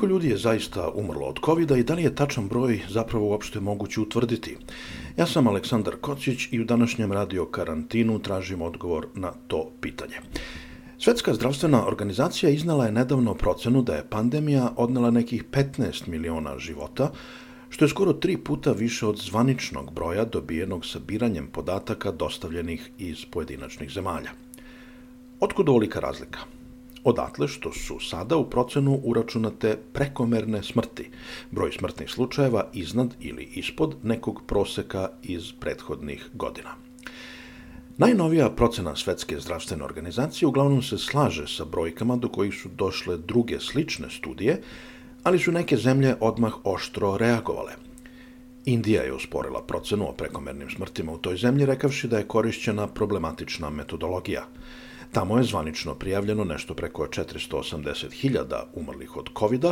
Koliko ljudi je zaista umrlo od covid i da li je tačan broj zapravo uopšte moguće utvrditi? Ja sam Aleksandar Kocić i u današnjem radio karantinu tražim odgovor na to pitanje. Svetska zdravstvena organizacija iznala je nedavno procenu da je pandemija odnela nekih 15 miliona života, što je skoro tri puta više od zvaničnog broja dobijenog sabiranjem podataka dostavljenih iz pojedinačnih zemalja. Otkud ovolika razlika? Odatle što su sada u procenu uračunate prekomerne smrti, broj smrtnih slučajeva iznad ili ispod nekog proseka iz prethodnih godina. Najnovija procena Svetske zdravstvene organizacije uglavnom se slaže sa brojkama do kojih su došle druge slične studije, ali su neke zemlje odmah oštro reagovale. Indija je usporila procenu o prekomernim smrtima u toj zemlji, rekavši da je korišćena problematična metodologija. Tamo je zvanično prijavljeno nešto preko 480.000 umrlih od covid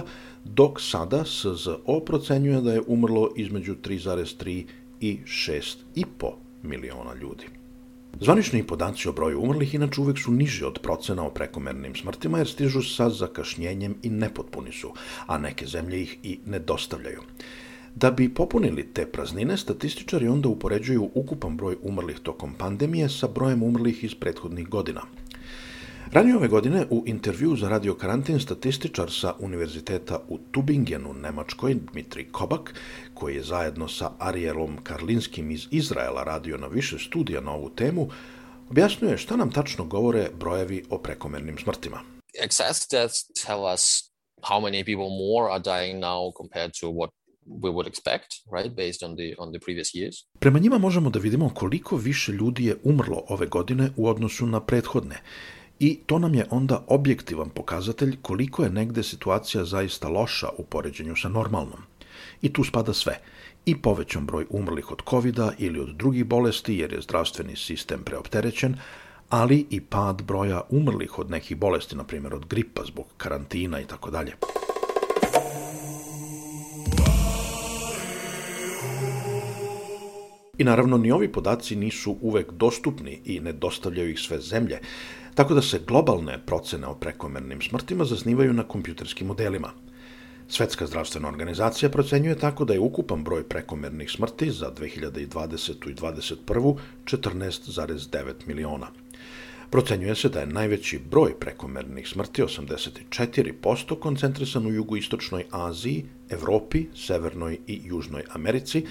dok sada SZO procenjuje da je umrlo između 3,3 i 6,5 miliona ljudi. Zvanični podaci o broju umrlih inače uvek su niži od procena o prekomernim smrtima jer stižu sa zakašnjenjem i nepotpuni su, a neke zemlje ih i ne dostavljaju. Da bi popunili te praznine, statističari onda upoređuju ukupan broj umrlih tokom pandemije sa brojem umrlih iz prethodnih godina – Ranije ove godine u intervju za Radio Karantin statističar sa Univerziteta u Tubingenu, Nemačkoj, Dmitri Kobak, koji je zajedno sa Arielom Karlinskim iz Izraela radio na više studija na ovu temu, objasnjuje šta nam tačno govore brojevi o prekomernim smrtima. Excess deaths tell us how many people more are dying now compared to what we would expect, right, based on the on the previous years. Prema njima možemo da vidimo koliko više ljudi je umrlo ove godine u odnosu na prethodne i to nam je onda objektivan pokazatelj koliko je negde situacija zaista loša u poređenju sa normalnom. I tu spada sve, i povećan broj umrlih od covid ili od drugih bolesti jer je zdravstveni sistem preopterećen, ali i pad broja umrlih od nekih bolesti, na primjer od gripa zbog karantina i tako dalje. I naravno, ni ovi podaci nisu uvek dostupni i ne dostavljaju ih sve zemlje, tako da se globalne procene o prekomernim smrtima zasnivaju na kompjuterskim modelima. Svetska zdravstvena organizacija procenjuje tako da je ukupan broj prekomernih smrti za 2020. i 2021. 14,9 miliona. Procenjuje se da je najveći broj prekomernih smrti, 84%, koncentrisan u jugoistočnoj Aziji, Evropi, Severnoj i Južnoj Americi,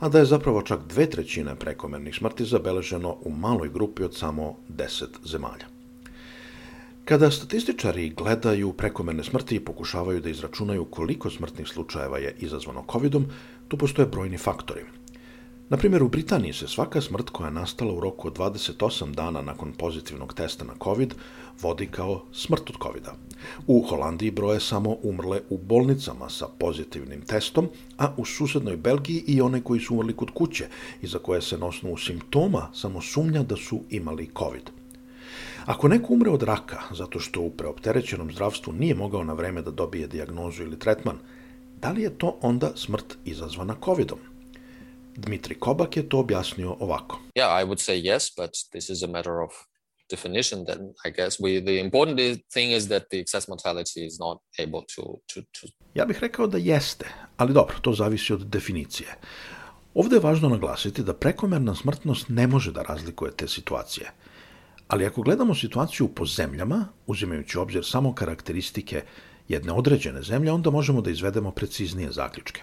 a da je zapravo čak dve trećine prekomernih smrti zabeleženo u maloj grupi od samo 10 zemalja. Kada statističari gledaju prekomerne smrti i pokušavaju da izračunaju koliko smrtnih slučajeva je izazvano covidom, tu postoje brojni faktori. Na primjer, u Britaniji se svaka smrt koja je nastala u roku od 28 dana nakon pozitivnog testa na COVID vodi kao smrt od COVID-a. U Holandiji broje samo umrle u bolnicama sa pozitivnim testom, a u susednoj Belgiji i one koji su umrli kod kuće i za koje se na osnovu simptoma samo sumnja da su imali COVID. Ako neko umre od raka zato što u preopterećenom zdravstvu nije mogao na vreme da dobije dijagnozu ili tretman, da li je to onda smrt izazvana COVID-om? Dmitri Kobak je to objasnio ovako. Yeah, I would say yes, but this is a matter of definition then I guess we the important thing is that the excess mortality is not able to, to, to... Ja bih rekao da jeste, ali dobro, to zavisi od definicije. Ovde je važno naglasiti da prekomerna smrtnost ne može da razlikuje te situacije – Ali ako gledamo situaciju po zemljama, uzimajući obzir samo karakteristike jedne određene zemlje, onda možemo da izvedemo preciznije zaključke.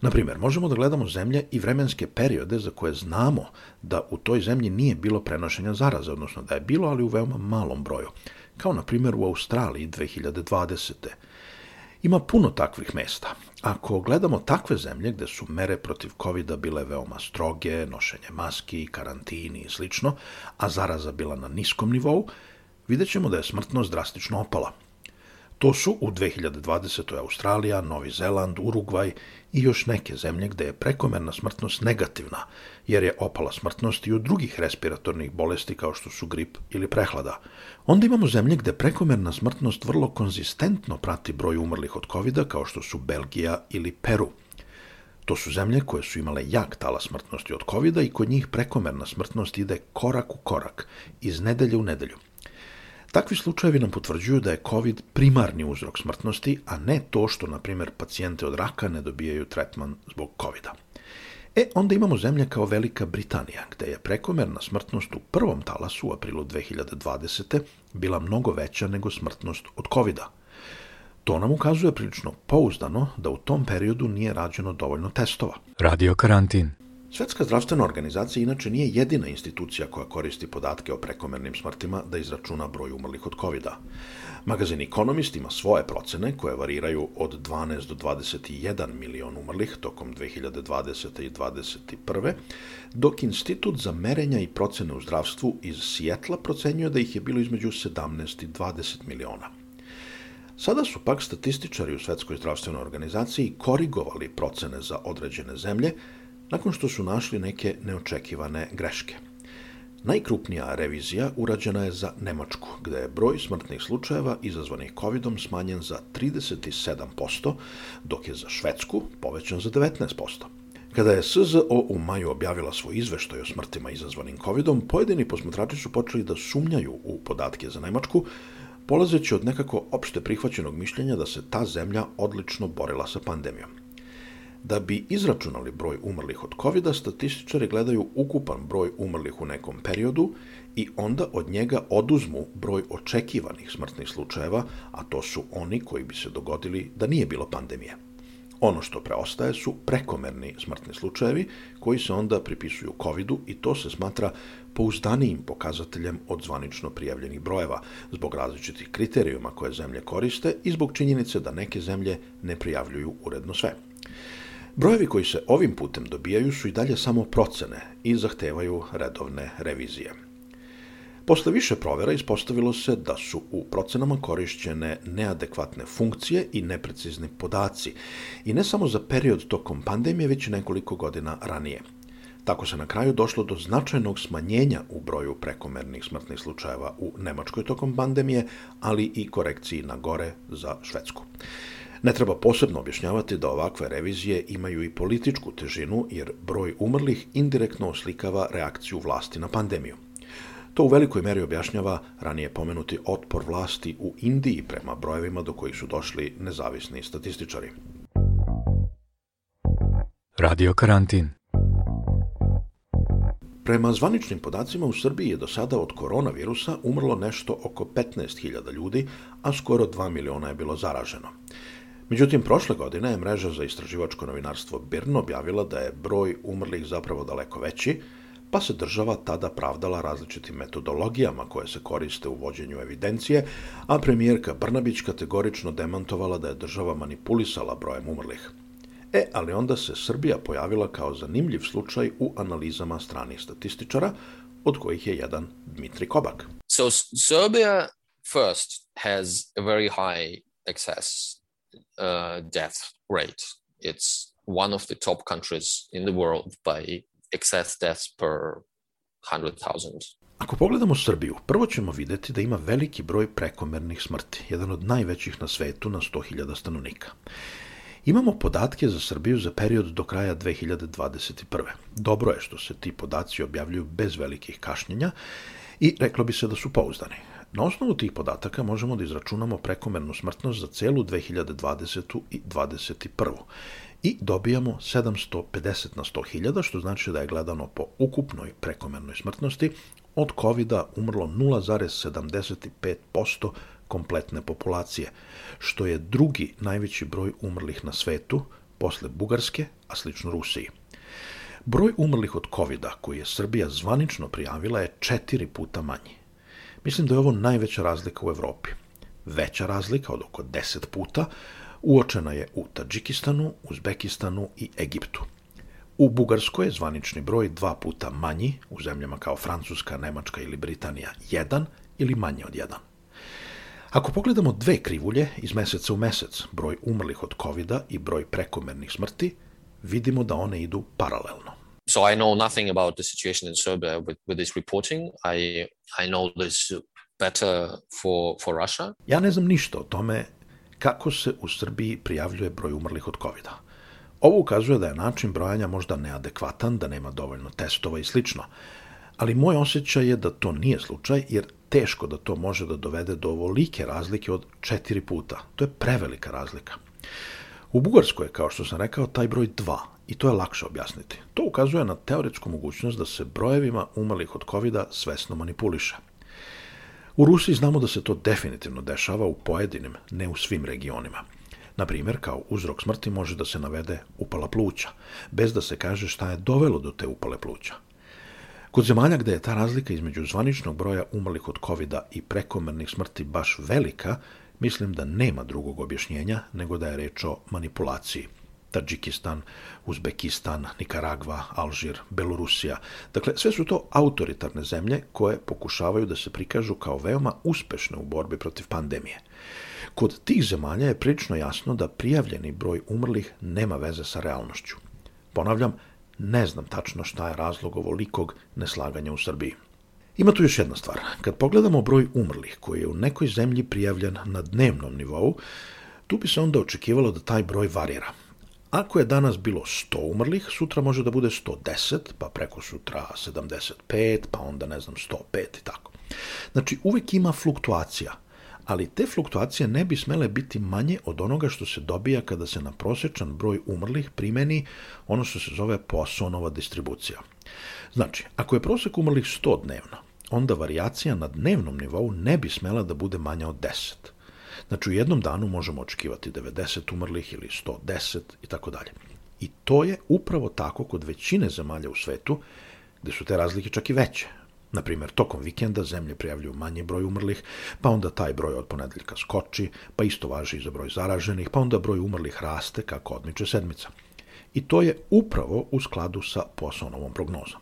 Na primjer, možemo da gledamo zemlje i vremenske periode za koje znamo da u toj zemlji nije bilo prenošenja zaraze, odnosno da je bilo, ali u veoma malom broju, kao na primjer u Australiji 2020. Ima puno takvih mesta. Ako gledamo takve zemlje gde su mere protiv covid bile veoma stroge, nošenje maski, karantini i slično, a zaraza bila na niskom nivou, vidjet ćemo da je smrtnost drastično opala. To su u 2020. Australija, Novi Zeland, Urugvaj i još neke zemlje gde je prekomerna smrtnost negativna, jer je opala smrtnost i od drugih respiratornih bolesti kao što su grip ili prehlada. Onda imamo zemlje gde prekomerna smrtnost vrlo konzistentno prati broj umrlih od covid kao što su Belgija ili Peru. To su zemlje koje su imale jak tala smrtnosti od covid i kod njih prekomerna smrtnost ide korak u korak, iz nedelje u nedelju. Takvi slučajevi nam potvrđuju da je COVID primarni uzrok smrtnosti, a ne to što, na primjer, pacijente od raka ne dobijaju tretman zbog covid -a. E, onda imamo zemlje kao Velika Britanija, gde je prekomerna smrtnost u prvom talasu u aprilu 2020. bila mnogo veća nego smrtnost od covid -a. To nam ukazuje prilično pouzdano da u tom periodu nije rađeno dovoljno testova. Radio karantin. Svetska zdravstvena organizacija inače nije jedina institucija koja koristi podatke o prekomernim smrtima da izračuna broj umrlih od covid -a. Magazin Economist ima svoje procene koje variraju od 12 do 21 milion umrlih tokom 2020. i 2021. dok Institut za merenja i procene u zdravstvu iz Sijetla procenjuje da ih je bilo između 17 i 20 miliona. Sada su pak statističari u Svetskoj zdravstvenoj organizaciji korigovali procene za određene zemlje, nakon što su našli neke neočekivane greške. Najkrupnija revizija urađena je za Nemačku, gde je broj smrtnih slučajeva izazvanih COVID-om smanjen za 37%, dok je za Švedsku povećan za 19%. Kada je SZO u maju objavila svoj izveštaj o smrtima izazvanim COVID-om, pojedini posmatrači su počeli da sumnjaju u podatke za Nemačku, polazeći od nekako opšte prihvaćenog mišljenja da se ta zemlja odlično borila sa pandemijom. Da bi izračunali broj umrlih od covid statističari gledaju ukupan broj umrlih u nekom periodu i onda od njega oduzmu broj očekivanih smrtnih slučajeva, a to su oni koji bi se dogodili da nije bilo pandemije. Ono što preostaje su prekomerni smrtni slučajevi koji se onda pripisuju covid i to se smatra pouzdanijim pokazateljem od zvanično prijavljenih brojeva zbog različitih kriterijuma koje zemlje koriste i zbog činjenice da neke zemlje ne prijavljuju uredno sve. Brojevi koji se ovim putem dobijaju su i dalje samo procene i zahtevaju redovne revizije. Posle više provera ispostavilo se da su u procenama korišćene neadekvatne funkcije i neprecizni podaci, i ne samo za period tokom pandemije, već i nekoliko godina ranije. Tako se na kraju došlo do značajnog smanjenja u broju prekomernih smrtnih slučajeva u Nemačkoj tokom pandemije, ali i korekciji na gore za Švedsku. Ne treba posebno objašnjavati da ovakve revizije imaju i političku težinu, jer broj umrlih indirektno oslikava reakciju vlasti na pandemiju. To u velikoj meri objašnjava ranije pomenuti otpor vlasti u Indiji prema brojevima do kojih su došli nezavisni statističari. Radio karantin. Prema zvaničnim podacima u Srbiji je do sada od koronavirusa umrlo nešto oko 15.000 ljudi, a skoro 2 miliona je bilo zaraženo. Međutim, prošle godine je mreža za istraživačko novinarstvo BIRN objavila da je broj umrlih zapravo daleko veći, pa se država tada pravdala različitim metodologijama koje se koriste u vođenju evidencije, a premijerka Brnabić kategorično demantovala da je država manipulisala brojem umrlih. E, ali onda se Srbija pojavila kao zanimljiv slučaj u analizama stranih statističara, od kojih je jedan Dmitri Kobak. So Serbia first has a very high excess uh, death rate. It's one of the top countries in the world by excess deaths per 100,000. Ako pogledamo Srbiju, prvo ćemo videti da ima veliki broj prekomernih smrti, jedan od najvećih na svetu na 100.000 stanovnika. Imamo podatke za Srbiju za period do kraja 2021. Dobro je što se ti podaci objavljuju bez velikih kašnjenja i reklo bi se da su pouzdani. Na osnovu tih podataka možemo da izračunamo prekomernu smrtnost za celu 2020. i 2021. I dobijamo 750 na 100.000, što znači da je gledano po ukupnoj prekomernoj smrtnosti od covid umrlo 0,75% kompletne populacije, što je drugi najveći broj umrlih na svetu, posle Bugarske, a slično Rusiji. Broj umrlih od covid koji je Srbija zvanično prijavila je četiri puta manji. Mislim da je ovo najveća razlika u Evropi. Veća razlika od oko 10 puta uočena je u Tadžikistanu, Uzbekistanu i Egiptu. U Bugarskoj je zvanični broj dva puta manji, u zemljama kao Francuska, Nemačka ili Britanija jedan ili manje od jedan. Ako pogledamo dve krivulje iz meseca u mesec, broj umrlih od covid i broj prekomernih smrti, vidimo da one idu paralelno. So I know nothing about the situation in Serbia with, with this reporting. I I know this better for for Russia. Ja ne znam ništa o tome kako se u Srbiji prijavljuje broj umrlih od covid -a. Ovo ukazuje da je način brojanja možda neadekvatan, da nema dovoljno testova i slično. Ali moj osjećaj je da to nije slučaj, jer teško da to može da dovede do ovolike razlike od četiri puta. To je prevelika razlika. U Bugarskoj je, kao što sam rekao, taj broj 2 i to je lakše objasniti. To ukazuje na teoretsku mogućnost da se brojevima umrlih od covid svesno manipuliše. U Rusiji znamo da se to definitivno dešava u pojedinim, ne u svim regionima. Na primjer, kao uzrok smrti može da se navede upala pluća, bez da se kaže šta je dovelo do te upale pluća. Kod zemalja gde je ta razlika između zvaničnog broja umrlih od covid i prekomernih smrti baš velika, mislim da nema drugog objašnjenja nego da je reč o manipulaciji. Tadžikistan, Uzbekistan, Nikaragva, Alžir, Belorusija. Dakle, sve su to autoritarne zemlje koje pokušavaju da se prikažu kao veoma uspešne u borbi protiv pandemije. Kod tih zemalja je prilično jasno da prijavljeni broj umrlih nema veze sa realnošću. Ponavljam, ne znam tačno šta je razlog ovolikog neslaganja u Srbiji. Ima tu još jedna stvar. Kad pogledamo broj umrlih koji je u nekoj zemlji prijavljen na dnevnom nivou, tu bi se onda očekivalo da taj broj varira. Ako je danas bilo 100 umrlih, sutra može da bude 110, pa preko sutra 75, pa onda ne znam 105 i tako. Znači uvek ima fluktuacija, ali te fluktuacije ne bi smele biti manje od onoga što se dobija kada se na prosečan broj umrlih primeni ono što se zove Poissonova distribucija. Znači, ako je prosek umrlih 100 dnevno, onda varijacija na dnevnom nivou ne bi smela da bude manja od 10. Znači, u jednom danu možemo očekivati 90 umrlih ili 110 i tako dalje. I to je upravo tako kod većine zemalja u svetu, gde su te razlike čak i veće. Na primjer, tokom vikenda zemlje prijavljuju manji broj umrlih, pa onda taj broj od ponedeljka skoči, pa isto važi i za broj zaraženih, pa onda broj umrlih raste kako odmiče sedmica. I to je upravo u skladu sa poslovnovom prognozom.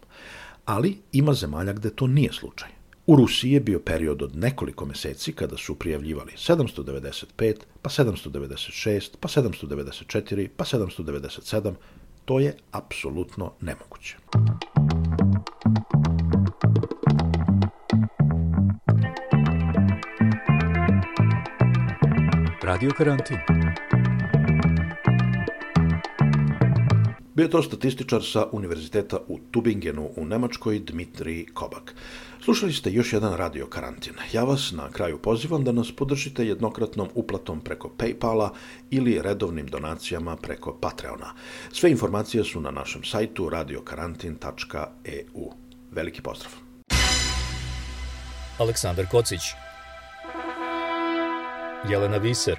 Ali ima zemalja gde to nije slučaj. U Rusiji je bio period od nekoliko meseci kada su prijavljivali 795, pa 796, pa 794, pa 797. To je apsolutno nemoguće. Radio karantin. Bio je to statističar sa Univerziteta u Tubingenu u Nemačkoj, Dmitrij Kobak. Slušali ste još jedan radio karantin. Ja vas na kraju pozivam da nas podržite jednokratnom uplatom preko Paypala ili redovnim donacijama preko Patreona. Sve informacije su na našem sajtu radiokarantin.eu. Veliki pozdrav! Aleksandar Kocić Jelena Viser